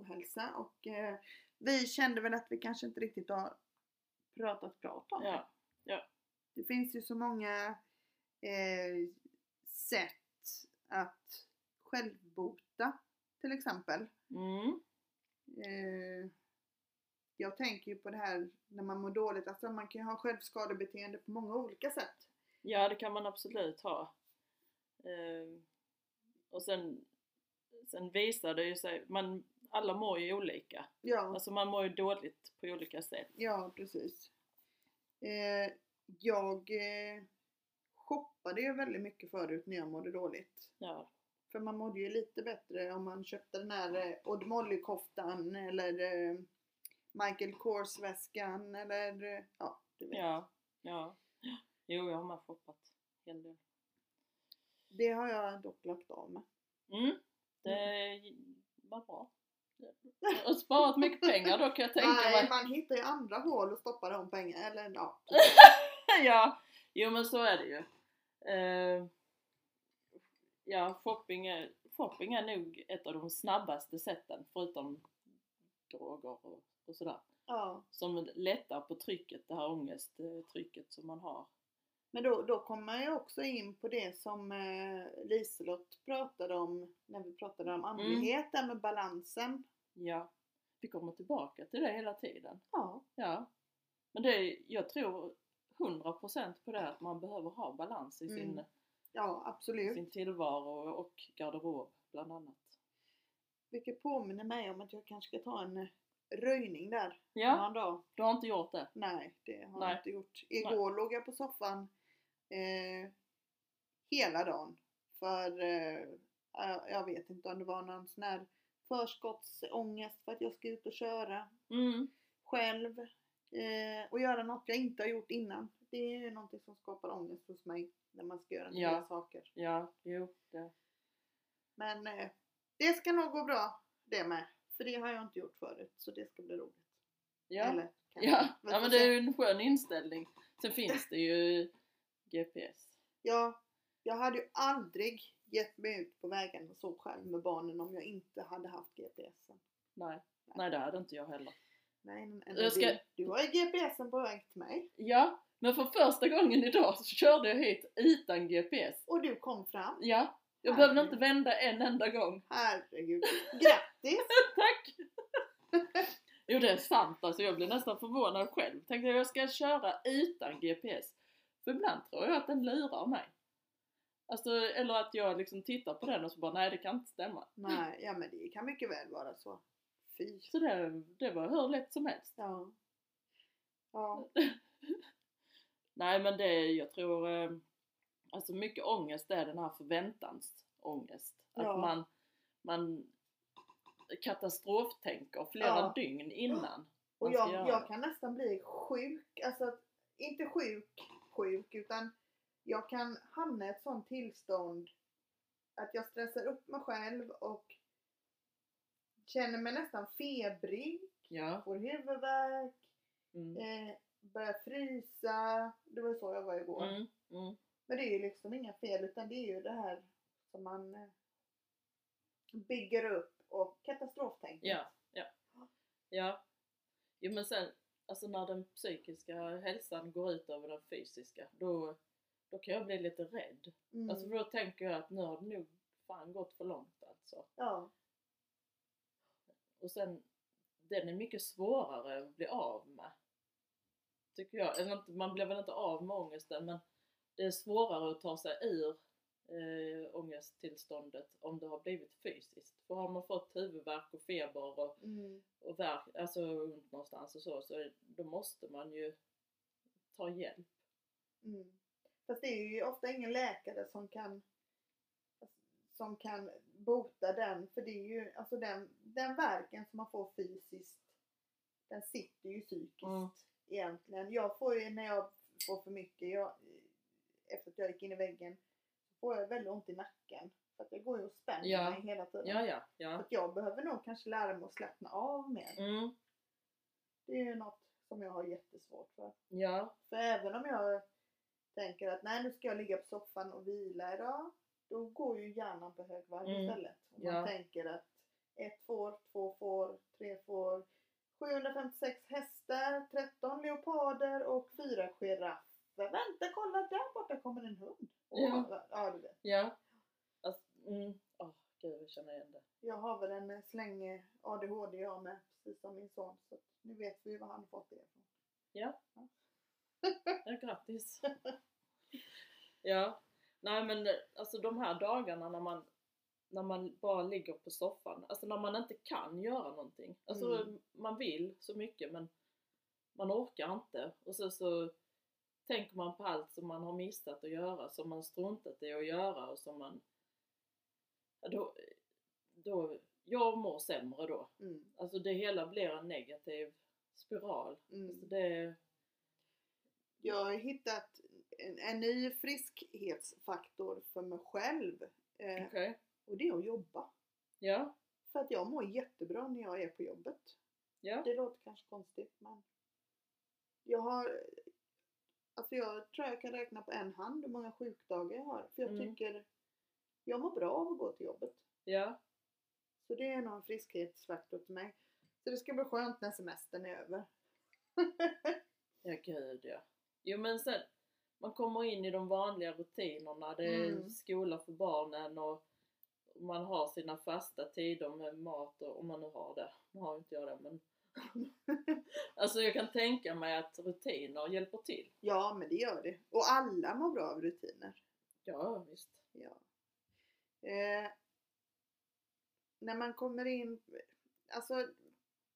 ohälsa och eh, vi kände väl att vi kanske inte riktigt har pratat klart om det. ja. Det finns ju så många eh, sätt att självbota till exempel. Mm. Eh, jag tänker ju på det här när man mår dåligt, alltså man kan ju ha självskadebeteende på många olika sätt. ja, det kan man absolut ha. Eh, och sen, sen visar det ju sig, man, alla mår ju olika. Ja, Alltså man mår ju dåligt på olika sätt. ja precis. Eh, jag eh, shoppade ju väldigt mycket förut när jag mådde dåligt. Ja, För man mådde ju lite bättre om man köpte den här eh, Odd Molly-koftan eller eh, Michael Kors-väskan eller eh, ja, du vet. ja, ja. Jo, jag har med shoppat en hel del. Det har jag dock lagt av med. Mm, det var bra. Har sparat mycket pengar då kan jag tänka Nej, mig. man hittar ju andra hål att stoppa de pengarna, eller ja. ja, jo men så är det ju. Eh, ja, shopping är, shopping är nog ett av de snabbaste sätten förutom droger och, och sådär. ja. Som lättar på trycket, det här ångesttrycket som man har. Men då, då kommer man ju också in på det som eh, Liselott pratade om när vi pratade om andlighet, där med balansen. Ja, vi kommer tillbaka till det hela tiden. Ja, Ja. Men det är, jag tror 100% på det att man behöver ha balans i sin, Mm. ja absolut. sin tillvaro och garderob bland annat. Vilket påminner mig om att jag kanske ska ta en röjning där Ja, någon dag. du har inte gjort det? Nej, det har Nej. jag inte gjort. Igår låg jag på soffan eh, hela dagen. För eh, jag- vet inte om det var någon sån här förskottsångest för att jag ska ut och köra Mm. själv. Eh, och göra något jag inte har gjort innan. Det är ju någonting som skapar ångest hos mig när man ska göra nya Ja. saker. Ja, jo, det. Men eh, det ska nog gå bra det med. För det har jag inte gjort förut. Så det ska bli roligt. Ja, Eller, ja. Ja men det är ju en skön inställning. Sen finns det ju GPS. Ja, jag hade ju aldrig gett mig ut på vägen och så själv med barnen om jag inte hade haft GPSen. Nej, nej det hade inte jag heller. Nej, men Jag ska- du, du har ju GPSen på väg till mig. Ja, men för första gången idag så körde jag hit utan GPS. Och du kom fram. Ja, jag Herregud. behövde inte vända en enda gång. Herregud. Grattis! Tack! Jo det är sant alltså, jag blev nästan förvånad själv. Tänkte jag ska köra utan GPS. För ibland tror jag att den lurar mig. Alltså, eller att jag liksom tittar på den och så bara nej det kan inte stämma. Nej, ja men det kan mycket väl vara så. Fy. Så det, det var hur lätt som helst. Ja. Ja. Nej men det, jag tror, eh, alltså mycket ångest är den här förväntansångest. Att Ja. man, man katastroftänker flera Ja. dygn innan. Och jag, jag kan nästan bli sjuk. Alltså inte sjuk, sjuk utan jag kan hamna i ett sånt tillstånd att jag stressar upp mig själv och känner mig nästan febrig, Ja. får huvudvärk, Mm. eh, börjar frysa. Det var så jag var igår. Mm. Mm. Men det är ju liksom inga fel utan det är ju det här som man eh, bygger upp och katastroftänket. Ja, ja. Ja. Jo men sen, alltså när den psykiska hälsan går ut över den fysiska, då, då kan jag bli lite rädd. Mm. Alltså för då tänker jag att nu har det nog fan gått för långt alltså. ja. Och sen, den är mycket svårare att bli av med. Tycker jag. Eller man blir väl inte av med ångesten men det är svårare att ta sig ur eh, ångesttillståndet om det har blivit fysiskt. För har man fått huvudvärk och feber och, Mm. och värk, alltså ont någonstans och så, så då måste man ju ta hjälp. Mm. Fast det är ju ofta ingen läkare som kan som kan bota den. För det är ju alltså den, den verken som man får fysiskt. den sitter ju psykiskt Mm. egentligen. Jag får ju när jag får för mycket, jag, efter att jag gick in i väggen, får jag väldigt ont i nacken. För att jag går ju och spänner Ja. mig hela tiden. Ja, ja, Så ja. att jag behöver nog kanske lära mig att slappna av mer. Mm, Det är ju något som jag har jättesvårt för. ja, För även om jag tänker att nej nu ska jag ligga på soffan och vila idag. Då går ju hjärnan på högvarv Mm. istället. Och Ja. Man tänker att ett får, två får, tre får, 756 hästar, 13 leoparder och fyra giraffer. Vänta kolla där borta kommer en hund. Och, Ja. ja, du vet. ja. Alltså, mm. Åh, gud, jag känner igen det. Jag har väl en släng ADHD jag med, precis som min son. Så nu vet vi var han fått det ifrån. Ja, grattis. ja, nej men eh, alltså de här dagarna när man när man bara ligger på soffan, alltså när man inte kan göra någonting. Alltså Mm. man vill så mycket men man orkar inte. Och så, så tänker man på allt som man har missat att göra, som man struntat i att göra och som man... Ja, då, då, jag mår sämre då. Mm. Alltså det hela blir en negativ spiral. Mm. Alltså det, Jag har hittat en, en ny friskhetsfaktor för mig själv. Eh, okej. och det är att jobba. Ja, För att jag mår jättebra när jag är på jobbet. ja, Det låter kanske konstigt men jag har Alltså jag tror jag kan räkna på en hand hur många sjukdagar jag har. För jag Mm. tycker jag mår bra av att gå till jobbet. ja, Så det är nog en friskhetsfaktor till mig. Så det ska bli skönt när semestern är över. ja gud ja. Jo men sen, man kommer in i de vanliga rutinerna. Det är Mm. skola för barnen och man har sina fasta tider med mat och om man nu har det. Nu har inte jag det men Alltså jag kan tänka mig att rutiner hjälper till. Ja men det gör det. Och alla mår bra av rutiner. Ja visst. Ja. Eh, när man kommer in, alltså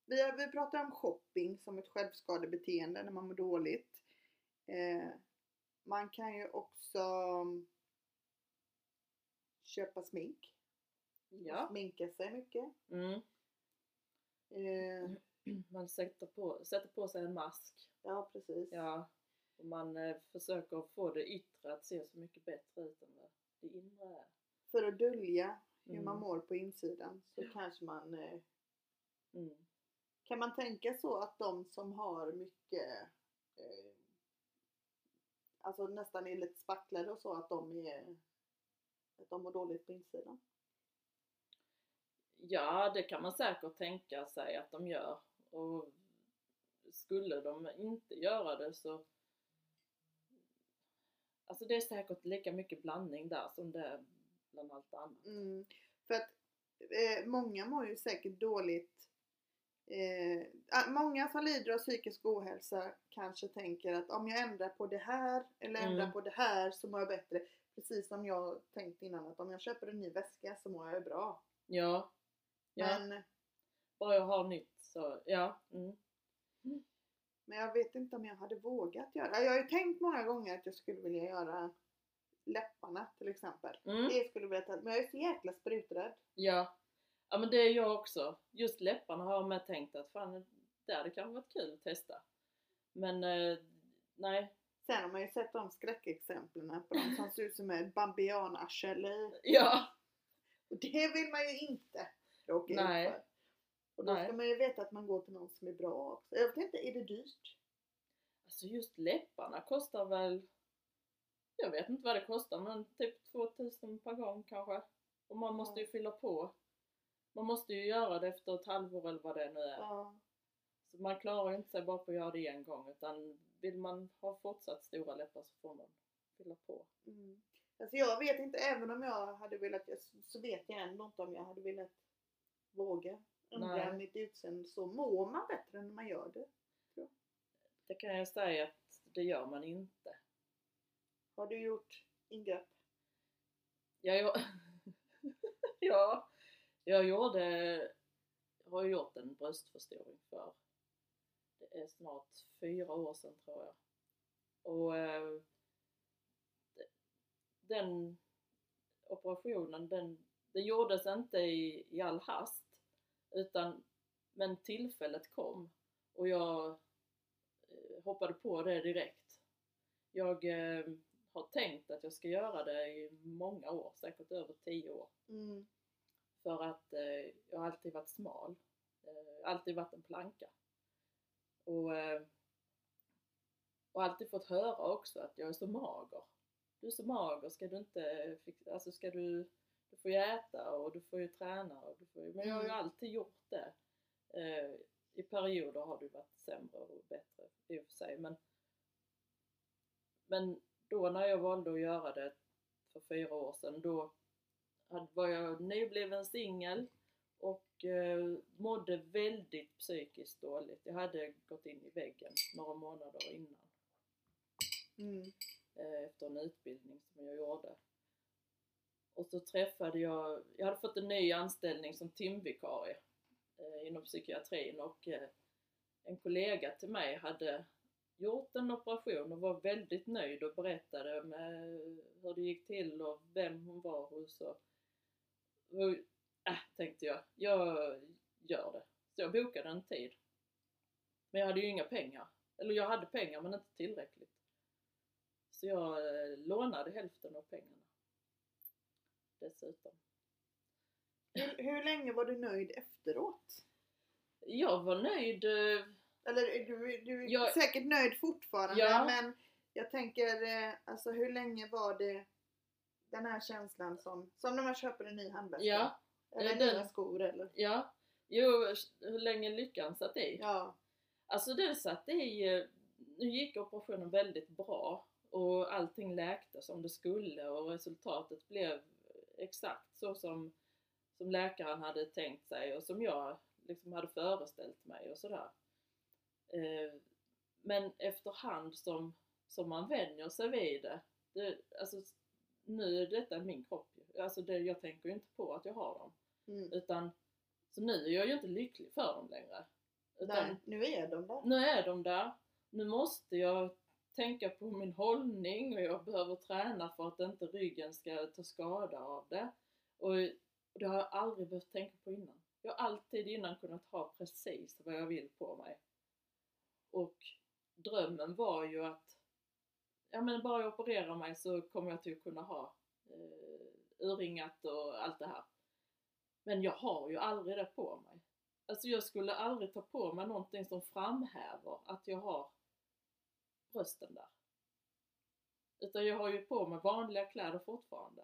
vi, har, vi pratar om shopping som ett självskadebeteende när man mår dåligt. Eh, man kan ju också köpa smink. Ja. Sminka sig mycket. Mm. Eh, Man sätter på, sätter på sig en mask. ja precis. Ja. Och man eh, försöker få det yttre att se så mycket bättre ut än vad det inre är. För att dölja hur Mm. man mår på insidan så kanske man eh, Mm. Kan man tänka så att de som har mycket eh, Alltså nästan är lite spacklade och så att de är Att de mår dåligt på insidan? Ja, det kan man säkert tänka sig att de gör. Och skulle de inte göra det så... Alltså det är säkert lika mycket blandning där som det är bland allt annat. Mm. För att eh, många mår ju säkert dåligt eh, ah, Många som lider av psykisk ohälsa kanske tänker att om jag ändrar på det här eller ändrar Mm. på det här så mår jag bättre. Precis som jag tänkt innan att om jag köper en ny väska så mår jag bra. Ja. Ja, Men bara jag har nytt så, ja. Mm. Men jag vet inte om jag hade vågat göra. Jag har ju tänkt många gånger att jag skulle vilja göra läpparna till exempel. Mm. Det skulle jag vilja ta, men jag är så jäkla spruträdd. Ja. Ja men det är jag också. Just läpparna har jag med tänkt att fan, det hade kanske varit kul att testa. Men eh, nej. Sen har man ju sett de skräckexemplen på de som ser ut som ett bambianarsel. Ja. Och det vill man ju inte råka ut för. Och då Nej. ska man ju veta att man går till någon som är bra också. Jag vet inte, är det dyrt? Alltså just läpparna kostar väl, jag vet inte vad det kostar men typ 2000 per gång kanske. Och man måste ju fylla på. Man måste ju göra det efter ett halvår eller vad det nu är. Ja. Så man klarar ju inte sig bara på att göra det en gång utan vill man ha fortsatt stora läppar så får man fylla på. Mm. Alltså jag vet inte, även om jag hade velat, så vet jag ändå inte om jag hade velat våga mitt utseende. Så mår man bättre när man gör det. Det kan jag säga att det gör man inte. Har du gjort ingrepp? Ja, jag, ja, jag gjorde, har gjort en bröstförstoring för, det är snart fyra år sedan tror jag. Och eh, de- den operationen, den, den gjordes inte i, i all hast, utan men tillfället kom. Och jag eh, hoppade på det direkt. Jag eh, har tänkt att jag ska göra det i många år, säkert över 10 år. Mm. För att eh, jag har alltid varit smal. Eh, alltid varit en planka. Och, eh, och alltid fått höra också att jag är så mager. Du är så mager, ska du inte fixa, alltså ska du, du får ju äta och du får ju träna och du får ju, men jag har ju Mm. alltid gjort det. Eh, I perioder har det varit sämre och bättre i och för sig men men då när jag valde att göra det för fyra år sedan då var jag nybliven singel och eh, mådde väldigt psykiskt dåligt. Jag hade gått in i väggen några månader innan Mm. eh, efter en utbildning som jag gjorde. Och så träffade jag, jag hade fått en ny anställning som timvikarie eh, inom psykiatrin och eh, en kollega till mig hade gjort en operation och var väldigt nöjd och berättade med hur det gick till och vem hon var hos och, och äh, tänkte jag, jag gör det. Så jag bokade en tid. Men jag hade ju inga pengar. Eller jag hade pengar men inte tillräckligt. Så jag eh, lånade hälften av pengarna. Dessutom. Hur, hur länge var du nöjd efteråt? Jag var nöjd. eh, Eller är du, du är Jag- säkert nöjd fortfarande Ja. men jag tänker eh, alltså hur länge var det den här känslan som, som när man köper en ny handväska? Ja, Eller eh, nya den- skor eller? ja. Jo, hur länge lyckan satt i? Ja. Alltså den satt i, eh, nu gick operationen väldigt bra och allting läkte som det skulle och resultatet blev exakt så som, som läkaren hade tänkt sig och som jag liksom hade föreställt mig och sådär. Eh, Men efterhand som, som man vänjer sig vid det, det alltså nu är detta min kropp alltså det, jag tänker ju inte på att jag har dem. Mm. Utan, så nu är jag ju inte lycklig för dem längre. Utan Nej, nu är de där. nu är de där. Nu måste jag tänka på min hållning och jag behöver träna för att inte ryggen ska ta skada av det. Och, det har jag aldrig behövt tänka på innan. Jag har alltid innan kunnat ha precis vad jag vill på mig. Och drömmen var ju att ja men bara jag opererar mig så kommer jag till att kunna ha eh, urringat och allt det här. Men jag har ju aldrig det på mig. Alltså jag skulle aldrig ta på mig någonting som framhäver att jag har brösten där. Utan jag har ju på mig vanliga kläder fortfarande.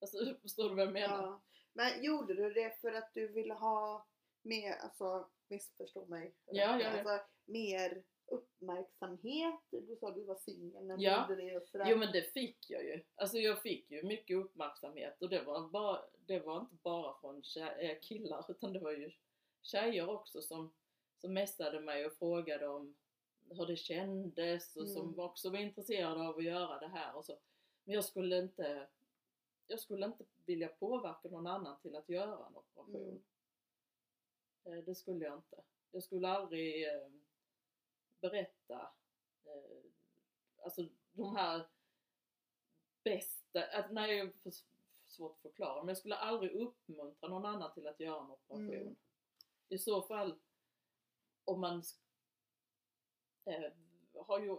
Alltså förstår du vad jag menar? Ja. Men gjorde du det för att du ville ha mer, alltså missförstå mig. Ja, ja. Alltså, mer uppmärksamhet. Du sa du var singel när du Ja. gjorde det och sådär. Jo men det fick jag ju. Alltså jag fick ju mycket uppmärksamhet och det var, bara, det var inte bara från eh, killar utan det var ju tjejer också som, som messade mig och frågade om hur det kändes och som Mm. också var intresserade av att göra det här och så. Men jag skulle inte jag skulle inte vilja påverka någon annan till att göra en operation. Eh, Det skulle jag inte. Jag skulle aldrig eh, berätta eh, alltså de här bästa, att, nej det är för, svårt att förklara, men jag skulle aldrig uppmuntra någon annan till att göra en operation. Mm. I så fall om man eh, har ju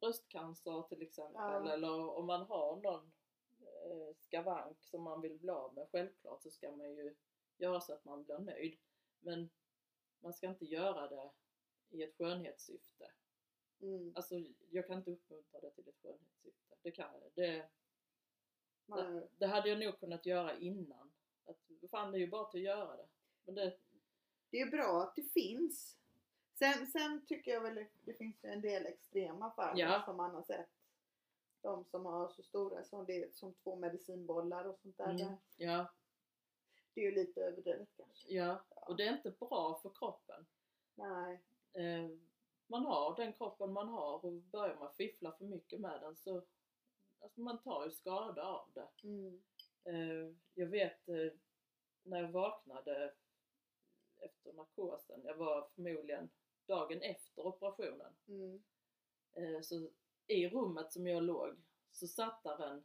bröstcancer till exempel Ja. eller om man har någon eh, skavank som man vill bli av med, självklart så ska man ju göra så att man blir nöjd. Men man ska inte göra det i ett skönhetssyfte. Mm. Alltså jag kan inte uppmuntra det till ett skönhetssyfte. Det kan det, Man, det hade jag nog kunnat göra innan. Att, fan det är ju bara till att göra det. Men det, det är bra att det finns. Sen, sen tycker jag väl det finns ju en del extrema fall Ja. som man har sett. De som har så stora som, det, som två medicinbollar och sånt där. mm, ja, Det är ju lite överdrivet kanske. ja, och det är inte bra för kroppen. Nej. Eh, man har den kroppen man har och börjar man fiffla för mycket med den så alltså man tar ju skada av det. Mm. Eh, jag vet eh, när jag vaknade efter narkosen, jag var förmodligen dagen efter operationen, Mm. eh, så i rummet som jag låg så satt där en,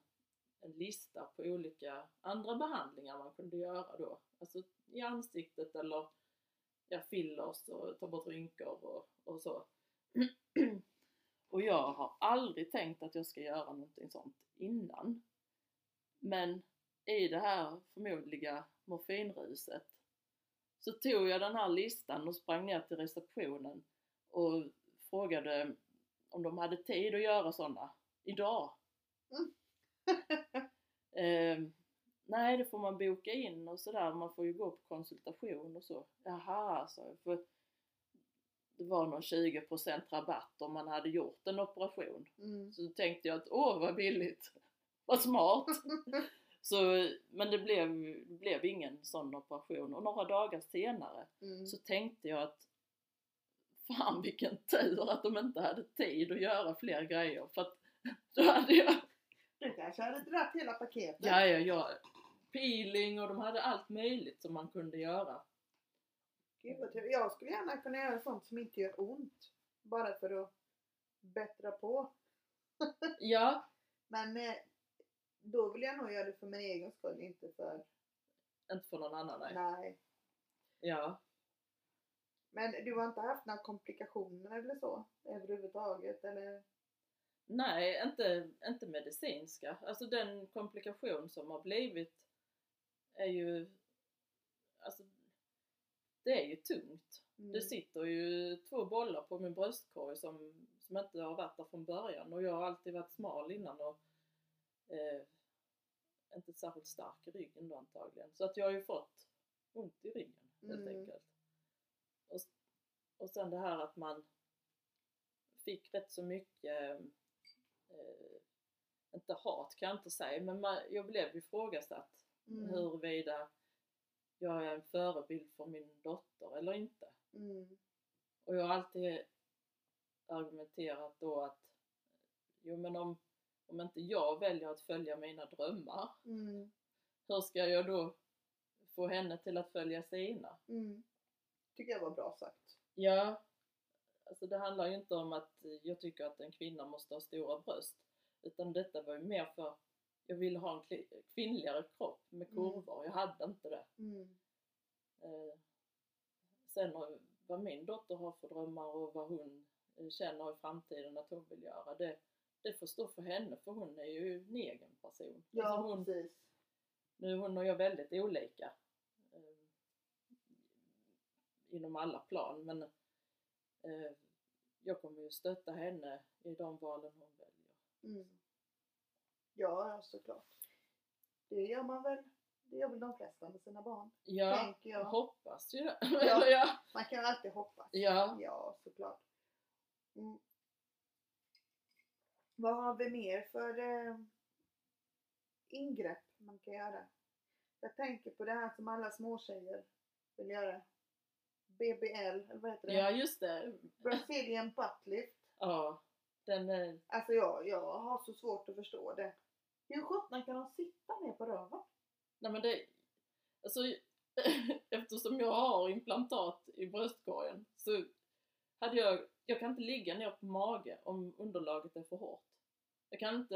en lista på olika andra behandlingar man kunde göra då. Alltså i ansiktet eller ja, fillers och ta bort rynkor och, och så. och jag har aldrig tänkt att jag ska göra någonting sånt innan. Men i det här förmodliga morfinruset så tog jag den här listan och sprang ner till receptionen och frågade om de hade tid att göra sådana idag. Mm. eh, nej, det får man boka in och sådär. Man får ju gå på konsultation och så. Jaha, sa jag. För det var nog 20% rabatt om man hade gjort en operation. Mm. Så då tänkte jag att åh vad billigt, vad smart. Så, men det blev, blev ingen sån operation och några dagar senare Mm. så tänkte jag att fan vilken tur att de inte hade tid att göra fler grejer för att då hade jag, Du kanske hade dragit hela paketet? ja ja ja, peeling och de hade allt möjligt som man kunde göra. Gud. Jag skulle gärna kunna göra sånt som inte gör ont. Bara för att bättra på. Ja, Men eh, då vill jag nog göra det för min egen skull, inte för... inte för någon annan nej. Nej. Ja, Men du har inte haft några komplikationer eller så? Överhuvudtaget? Eller? nej inte, inte medicinska. Alltså den komplikation som har blivit är ju, alltså det är ju tungt. Mm. Det sitter ju två bollar på min bröstkorg som, som inte har varit där från början och jag har alltid varit smal innan och eh, inte särskilt stark i ryggen då antagligen. Så att jag har ju fått ont i ryggen helt Mm. enkelt. Och, och sen det här att man fick rätt så mycket, eh, inte hat kan jag inte säga, men man, jag blev ifrågasatt Mm. huruvida jag är en förebild för min dotter eller inte. Mm. Och jag har alltid argumenterat då att jo men om, om inte jag väljer att följa mina drömmar, Mm. hur ska jag då få henne till att följa sina? Mm. Tycker jag var bra sagt. Ja, alltså det handlar ju inte om att jag tycker att en kvinna måste ha stora bröst. Utan detta var ju mer för, jag ville ha en kvinnligare kropp med Mm. kurvor, jag hade inte det. Mm. Eh, sen vad min dotter har för drömmar och vad hon eh, känner i framtiden att hon vill göra, det, det får stå för henne för hon är ju en egen person. Ja, Alltså hon, precis. nu är hon och jag väldigt olika. Eh, inom alla plan men eh, jag kommer ju stötta henne i de valen hon väljer. Mm. Ja, ja, såklart. Det gör man väl. Det gör väl de flesta med sina barn. Jag Tänker jag. hoppas ju det. Ja. Man kan alltid hoppas. Ja. Ja, såklart. Mm. Vad har vi mer för eh, ingrepp man kan göra? Jag tänker på det här som alla småtjejer vill göra. BBL, eller vad heter det? ja, just det. Brazilian butt lift. Ja, den är Alltså jag, jag har så svårt att förstå det. Hur sjutton kan de sitta ner på röven? Nej men det, alltså eftersom jag har implantat i bröstkorgen så hade jag, jag kan inte ligga ner på mage om underlaget är för hårt. Jag kan inte,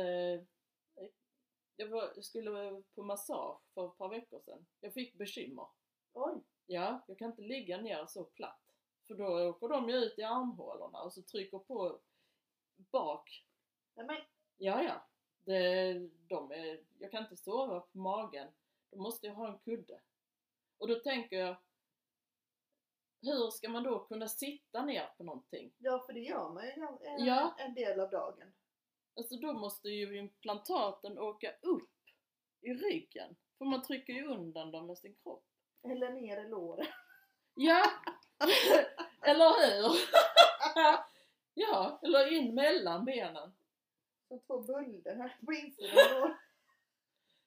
jag, var, jag skulle på massage för ett par veckor sedan. Jag fick bekymmer. Oj! Ja, jag kan inte ligga ner så platt. För då åker de ju ut i armhålorna och så trycker på bak. Nej men, Ja, ja. Det, de är, jag kan inte sova på magen. Då måste jag ha en kudde. Och då tänker jag, hur ska man då kunna sitta ner på någonting? ja för det gör man ju en, Ja. en del av dagen. Alltså då måste ju implantaten åka upp i ryggen. För man trycker ju undan dem med sin kropp. Eller ner i låret. Ja! eller hur? ja, eller in mellan benen. Som två bölder här på insidan.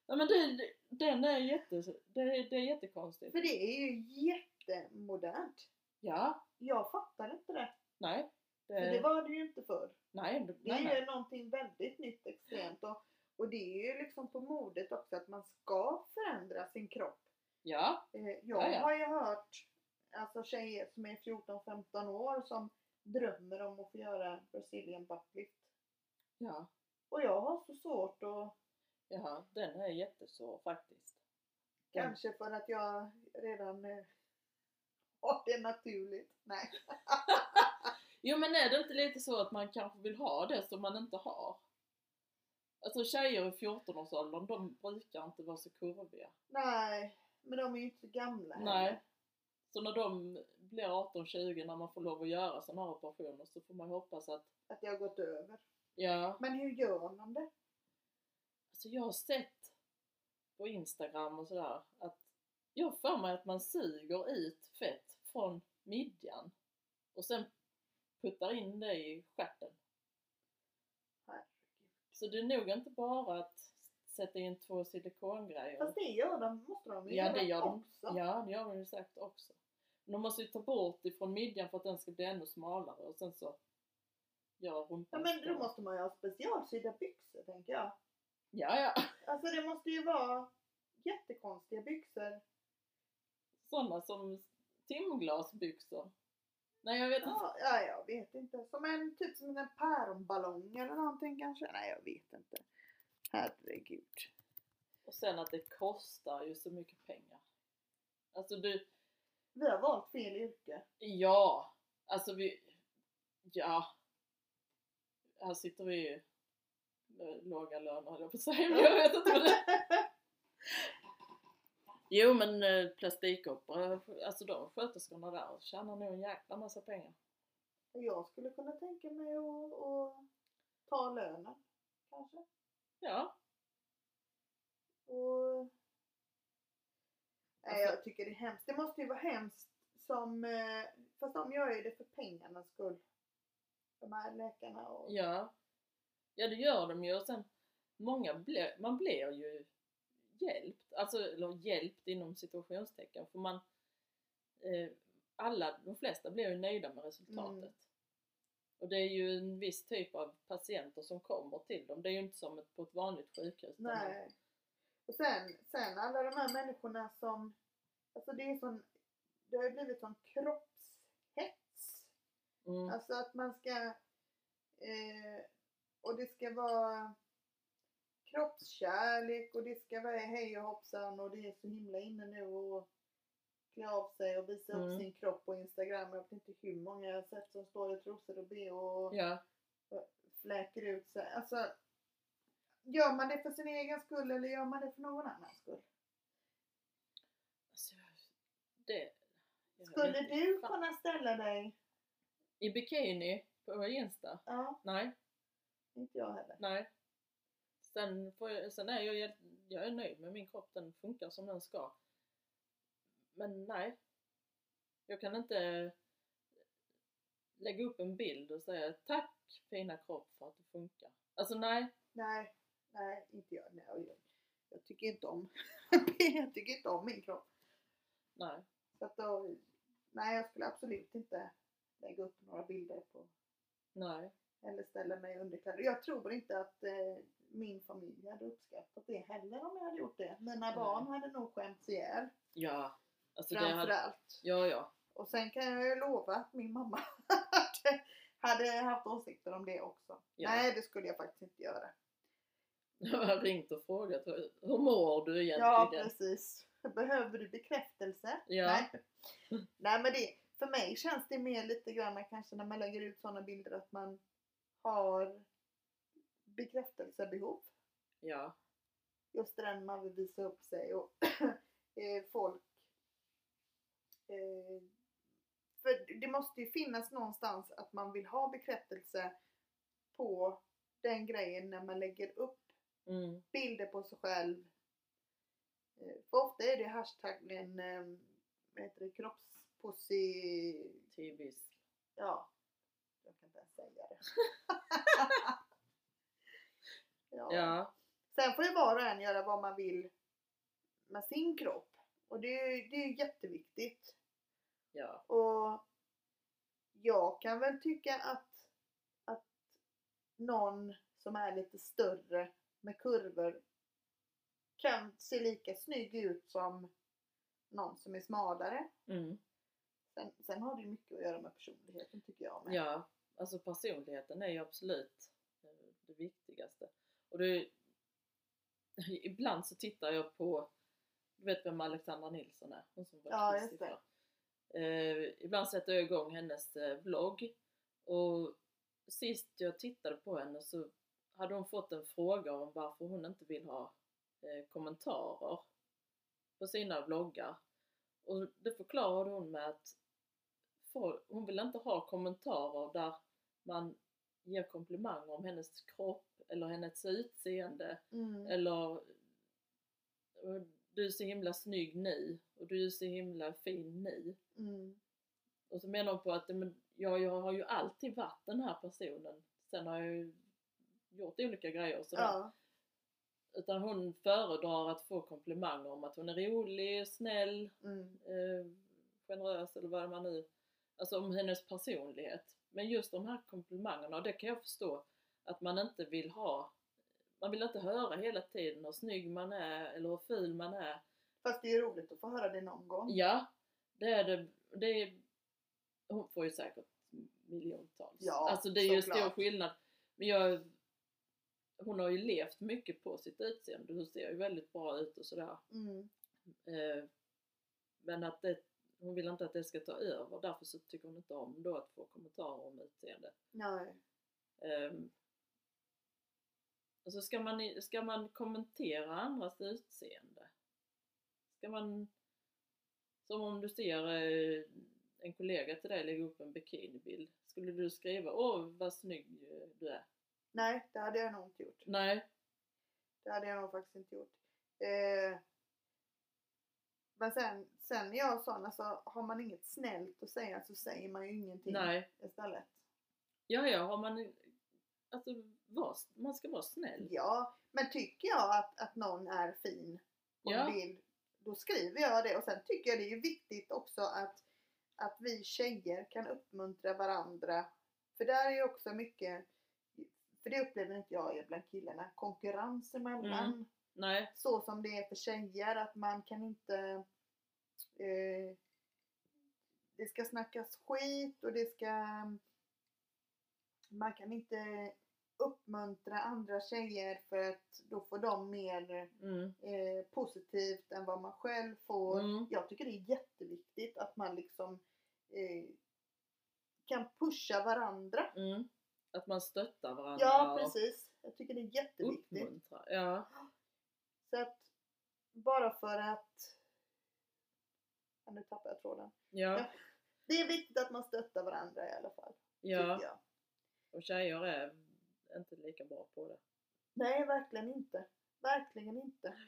Ja men det- den är jätte, det, det är jättekonstigt. För det är ju jättemodernt. Ja, Jag fattar inte det. nej. Det, För det var det ju inte förr. nej, det- Det nej, är nej. ju någonting väldigt nytt, extremt. Och, och det är ju liksom på modet också att man ska förändra sin kropp. Ja, Eh, Jag Ja, ja. har ju hört alltså tjejer som är 14-15 år som drömmer om att få göra Brazilian butt lift. ja, Och jag har så svårt att, ja, den är jättesvår faktiskt. Kanske för att jag redan eh, Och det är naturligt. Nej. Jo men är det inte lite så att man kanske vill ha det som man inte har? Alltså tjejer i 14-årsåldern, de brukar inte vara så kurviga. Nej, men de är ju inte så gamla Nej. heller. Så när de blir 18-20, när man får lov att göra sådana här operationer, så får man hoppas att, Att det har gått över. ja, Men hur gör man det? alltså jag har sett på Instagram och sådär att jag för mig att man suger ut fett från midjan och sen puttar in det i stjärten. Så det är nog inte bara att sätta in två silikongrejer. Fast det gör de, måste de ju Ja, göra det gör de. också. Ja, det gör de ju säkert också. Men de måste ju ta bort ifrån midjan för att den ska bli ännu smalare och sen så gör Ja, rumpan men då måste man ju ha specialsydda byxor tänker jag. Ja, ja. Alltså det måste ju vara jättekonstiga byxor. Sådana som timglasbyxor. Nej, jag vet inte. Ja, ja, jag vet inte. Som en typ som en päronballong eller någonting kanske. Nej, jag vet inte. Herregud. Och sen att det kostar ju så mycket pengar. Alltså du, Vi har valt fel yrke. ja. Alltså vi, ja. Här sitter vi ju låga löner höll jag på att säga, men jag vet inte vad det Jo men eh, plastikopera, alltså de sköterskorna där tjänar nog en jäkla massa pengar. Jag skulle kunna tänka mig att, att ta lönen. Kanske. Ja, Och... Nej, Alltså- jag tycker det är hemskt. Det måste ju vara hemskt som... eh, Fast de gör ju det för pengarnas skull. De här läkarna och... ja. Ja det gör de ju och sen många blir, man blir ju hjälpt, alltså eller hjälpt inom situationstecken för man eh, alla, de flesta blir ju nöjda med resultatet. Mm. Och det är ju en viss typ av patienter som kommer till dem. Det är ju inte som ett, på ett vanligt sjukhus. Nej. Och sen, sen alla de här människorna som... Alltså det är sån... Det har ju blivit sån kroppshets. Mm. Alltså att man ska... Eh, och det ska vara kroppskärlek och det ska vara hej och hoppsan och det är så himla inne nu och klä av sig och visa Mm. upp sin kropp på Instagram. Jag vet inte hur många jag har sett som står i trosor och bh och Ja, fläker ut sig. Alltså, gör man det för sin egen skull eller gör man det för någon annans skull? alltså, det... Skulle du inte. kunna ställa dig? I bikini på Insta? Ja, Nej, inte jag heller. nej. Sen, jag, sen är jag, jag är nöjd med min kropp, den funkar som den ska. Men nej. Jag kan inte lägga upp en bild och säga tack fina kropp för att du funkar. Alltså nej. Nej, nej, inte jag. Nej, jag, jag tycker inte om jag tycker inte om min kropp. Nej. Så att då, nej, jag skulle absolut inte lägga upp några bilder på Nej. eller ställa mig i underkläder. Jag tror inte att eh, min familj hade uppskattat det heller om jag hade gjort det. Mina Nej. barn hade nog skämts ihjäl. Ja. Alltså Framförallt. ja, ja. Och sen kan jag ju lova att min mamma hade, haft åsikter om det också. Ja. Nej, det skulle jag faktiskt inte göra. Jag har ringt och frågat hur mår du Ja, egentligen? precis. Behöver du bekräftelse? Ja. Nej. Nej, men det, för mig känns det mer lite grann kanske när man lägger ut sådana bilder att man har bekräftelsebehov. Ja. Just när man vill visa upp sig och eh, folk eh, för det måste ju finnas någonstans att man vill ha bekräftelse på den grejen när man lägger upp Mm. bilder på sig själv. Eh, För ofta är det hashtaggen eh, vad heter det, kroppsposi... Tibis. Ja, jag kan inte ens säga det. ja. Ja. Sen får ju var och en göra vad man vill med sin kropp. Och det är, det är jätteviktigt. Ja. Och jag kan väl tycka att, att någon som är lite större med kurvor kan se lika snygg ut som någon som är smalare. Mm. Sen, sen har det ju mycket att göra med personligheten tycker jag med. Ja. Alltså personligheten är ju absolut det viktigaste. Och det, ibland så tittar jag på, du vet vem Alexandra Nilsson är? Hon som var Ja, just det. Eh, ibland sätter jag igång hennes eh, vlogg och sist jag tittade på henne så hade hon fått en fråga om varför hon inte vill ha eh, kommentarer på sina vloggar. Och det förklarade hon med att folk, hon vill inte ha kommentarer där man ger komplimanger om hennes kropp eller hennes utseende Mm. eller du är så himla snygg nu och du är så himla fin nu. Mm. Och så menar hon på att men, jag, jag har ju alltid varit den här personen. Sen har jag ju gjort olika grejer och sådär. Ja. Utan hon föredrar att få komplimanger om att hon är rolig, snäll, Mm. eh, generös eller vad man nu... Alltså om hennes personlighet. Men just de här komplimangerna, och det kan jag förstå att man inte vill ha. Man vill inte höra hela tiden hur snygg man är eller hur ful man är. Fast det är roligt att få höra det någon gång. Ja, det är det. det är, hon får ju säkert miljontals. Ja, alltså det är ju stor skillnad. Men jag, hon har ju levt mycket på sitt utseende. Hon ser ju väldigt bra ut och sådär. Mm. Eh, men att det, hon vill inte att det ska ta över. Därför så tycker hon inte om då att få kommentarer om utseende. Nej. Um, alltså ska man, ska man kommentera andras utseende? Ska man, som om du ser eh, en kollega till dig lägga upp en bikinibild, skulle du skriva åh vad snygg du är? Nej, det hade jag nog inte gjort. Nej, Det hade jag nog faktiskt inte gjort. Eh, men sen, sen är jag sån, alltså har man inget snällt att säga så säger man ju ingenting nej. istället. Ja, ja, har man, alltså man ska vara snäll. Ja, men tycker jag att, att någon är fin på Ja. en bild, då skriver jag det. Och sen tycker jag det är viktigt också att, att vi tjejer kan uppmuntra varandra. För där är ju också mycket, för det upplever inte jag är bland killarna, konkurrens emellan. Mm. Nej, Så som det är för tjejer, att man kan inte eh, det ska snackas skit och det ska man kan inte uppmuntra andra tjejer för att då får de mer mm. eh, positivt än vad man själv får. Mm. Jag tycker det är jätteviktigt att man liksom eh, kan pusha varandra. Mm. Att man stöttar varandra Ja precis. Jag tycker det är jätteviktigt. uppmuntrar. Ja. Så att bara för att ja, nu tappar jag tråden. Ja, Det är viktigt att man stöttar varandra i alla fall. ja. Och tjejer är inte lika bra på det. Nej, verkligen inte. Verkligen inte.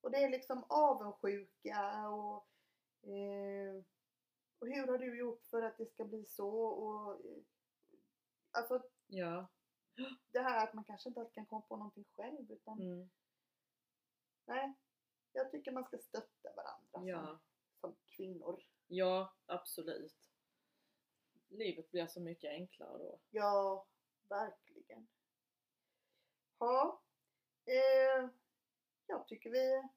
Och det är liksom avundsjuka och, eh, och hur har du gjort för att det ska bli så? Och, eh, alltså Ja. det här att man kanske inte alltid kan komma på någonting själv utan Mm. nej. Jag tycker man ska stötta varandra som, Ja. som kvinnor. ja, absolut. Livet blir så mycket enklare då. Ja, verkligen. Ja, eh, jag tycker vi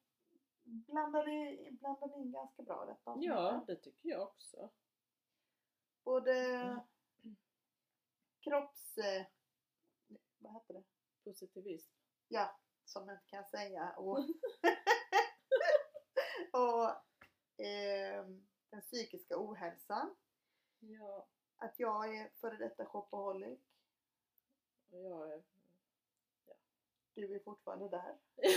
blandade, i- in ganska bra detta. Ja, det tycker jag också. Både kropps... Eh, vad heter det? Positivism. Ja, som jag inte kan säga. Och, och eh, den psykiska ohälsan. Ja, Att jag är före detta shopaholic. jag är... Du är fortfarande där.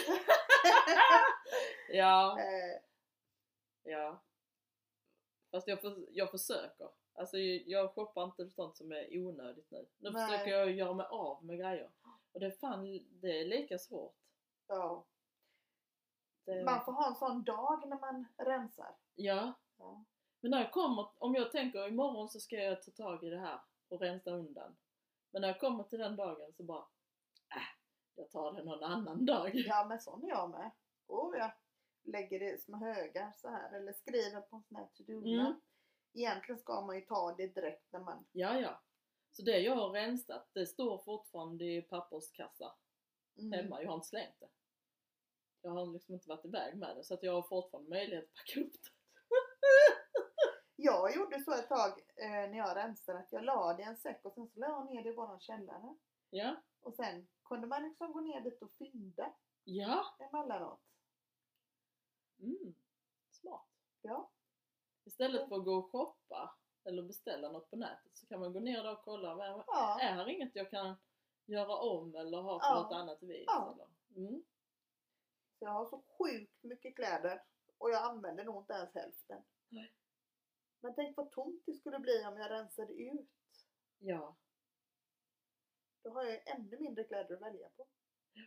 ja, Eh, ja. Fast jag, för, jag försöker. Alltså jag shoppar inte sånt som är onödigt nu. Nu Nej. försöker jag göra mig av med grejer. Och det är fan, det är lika svårt. ja. Det, Man får ha en sån dag när man rensar. Ja, Ja. Men när jag kommer, om jag tänker imorgon så ska jag ta tag i det här och rensa undan. Men när jag kommer till den dagen så bara, jag tar det någon annan dag. Ja men sån är jag med. Oh ja. Lägger det små högar så här eller skriver på en sån här to-do-lapp. Mm. Egentligen ska man ju ta det direkt när man... Ja, ja. Så det jag har rensat, det står fortfarande i papperskassa Mm. hemma. Jag har inte slängt det. Jag har liksom inte varit iväg med det så att jag har fortfarande möjlighet att packa upp det. Jag gjorde så ett tag eh, när jag rensade att jag la det i en säck och sen så la jag ner det i våran källare. Ja, Och sen kunde man liksom gå ner dit och fynda ja, emellanåt. mm. smart. Ja. Istället för att gå och shoppa eller beställa något på nätet så kan man gå ner där och kolla. vad är- Ja. Är här inget jag kan göra om eller ha på Ja. något annat vis? Ja. Eller? Mm. Så jag har så sjukt mycket kläder och jag använder nog inte ens hälften. Nej. Men tänk vad tomt det skulle bli om jag rensade ut. Ja. Då har jag ännu mindre kläder att välja på. Ja.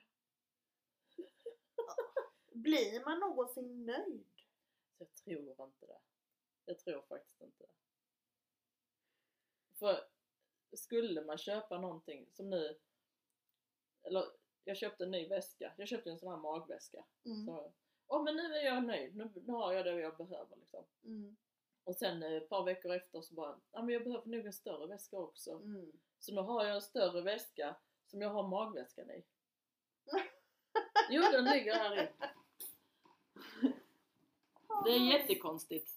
Blir man någonsin nöjd? Så jag tror inte det. Jag tror faktiskt inte det. För skulle man köpa någonting som nu, eller jag köpte en ny väska, jag köpte en sån här magväska. Mm. Så, Åh men nu är jag nöjd, nu, nu har jag det jag behöver liksom. Mm. Och sen eh, ett par veckor efter så bara, ja men jag behöver nog en större väska också. Mm. Så nu har jag en större väska som jag har magväskan i. Jo den ligger här i. Det är jättekonstigt.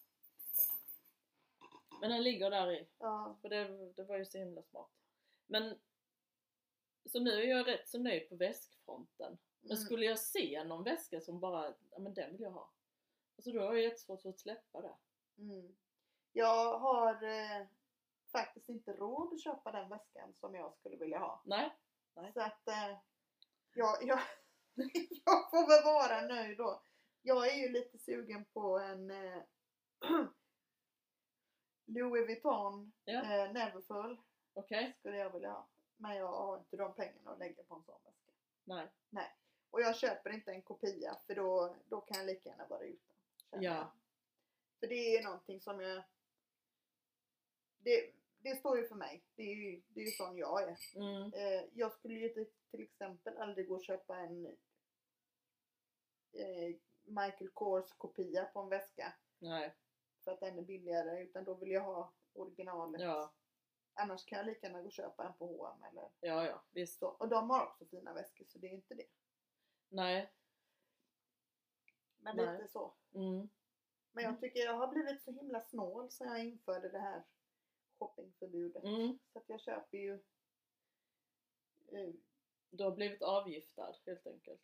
Men den ligger där i. Ja. För det, det var ju så himla smart. Men så nu är jag rätt så nöjd på väskfronten. Men Mm. skulle jag se någon väska som bara, ja men den vill jag ha. Alltså då har jag jättesvårt att släppa det. Mm. Jag har eh, faktiskt inte råd att köpa den väskan som jag skulle vilja ha. Nej, Nej. Så att eh, jag, jag, jag får väl vara nöjd då. Jag är ju lite sugen på en eh, Louis Vuitton Ja. eh, Neverfull okej? skulle jag vilja ha. Men jag har inte de pengarna att lägga på en sån väska. Nej. Och jag köper inte en kopia för då, då kan jag lika gärna vara utan. Ja. För det är någonting som jag... Det, det står ju för mig. Det är ju, det är ju sån jag är. Mm. Eh, jag skulle ju till, exempel aldrig gå och köpa en eh, Michael Kors kopia på en väska Nej. för att den är billigare utan då vill jag ha originalet. Ja. Annars kan jag lika gärna gå och köpa en på H&M eller Ja, ja. Visst. så. Och de har också fina väskor så det är inte det. Nej. Men Nej. lite så. Mm. Men jag tycker jag har blivit så himla snål sen jag införde det här shoppingförbudet. Mm. Så att jag köper ju eh, Du har blivit avgiftad helt enkelt.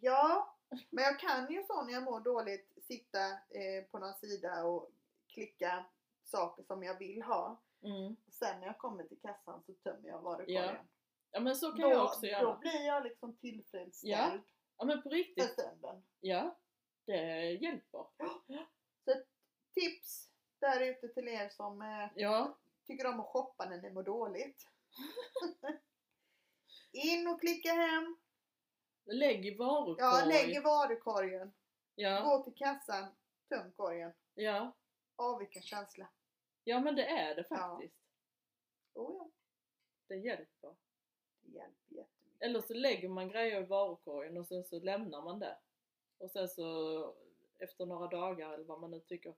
Ja, men jag kan ju så när jag mår dåligt sitta eh, på någon sida och klicka saker som jag vill ha. Mm. Sen när jag kommer till kassan så tömmer jag varukorgen. Ja, Ja men så kan då, jag också då göra. blir jag liksom tillfredsställd Ja. Ja men på för riktigt. stunden. Ja. Det hjälper. Tips där ute till er som eh, Ja. tycker om att shoppa när ni mår dåligt. In och klicka hem. Lägg i varukorg. Ja, lägg i varukorgen. Ja. Gå till kassan. Töm korgen. Ja. Åh vilken känsla. Ja men det är det Ja. faktiskt. Oh ja, Det hjälper. det hjälper jättemycket. Eller så lägger man grejer i varukorgen och sen så lämnar man det. Och sen så efter några dagar eller vad man nu tycker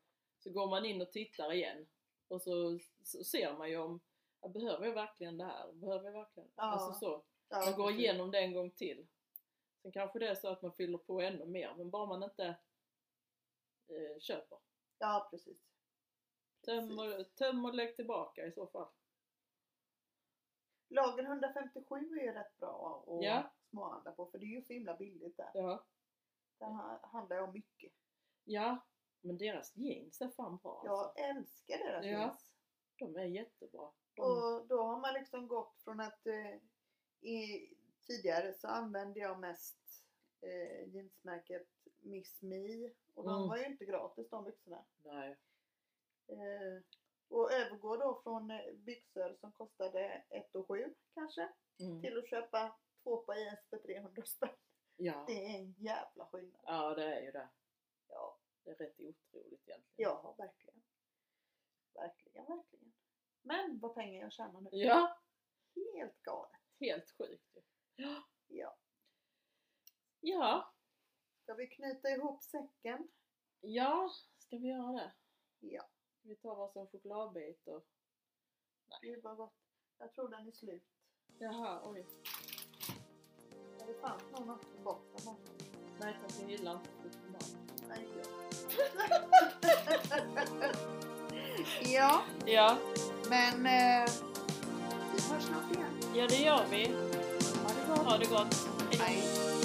så går man in och tittar igen. Och så, så ser man ju om behöver jag verkligen det här? Behöver jag verkligen? Ja. Alltså så. Ja, Man går igenom det en gång till. Sen kanske det är så att man fyller på ännu mer men bara man inte eh, köper. Ja, precis. Töm och, töm och lägg tillbaka i så fall. Lager 157 är ju rätt bra att Ja. småhandla på för det är ju så himla billigt där. Ja. Ha- handlar jag mycket. ja, men deras jeans är fan bra Jag alltså. älskar deras Ja. jeans. De är jättebra. De, Och då har man liksom gått från att eh, i, tidigare så använde jag mest eh, jeansmärket Miss Me och de Mm. var ju inte gratis de byxorna. nej. Eh, och övergå då från eh, byxor som kostade 1 7 kanske Mm. till att köpa två par jeans för 300 spänn. Ja. Det är en jävla skillnad. ja, det är ju det. Ja, Det är rätt otroligt egentligen. ja verkligen. Verkligen, verkligen. Men vad pengar jag tjänar nu. Ja, Helt galet. helt sjukt ju. Ja. Ja. Ja, Ska vi knyta ihop säcken? ja, ska vi göra det? Ja. Ska vi ta varsin chokladbit och... Gud vad gott. Jag tror den är slut. Jaha, oj. Men Det fanns nog något på botten. Nej tack, jag gillar inte choklad. Nej, jag. ja, Ja, men eh, vi hörs snart igen. ja det gör vi. Ha det gott. Ha det gott. Hej. Hej.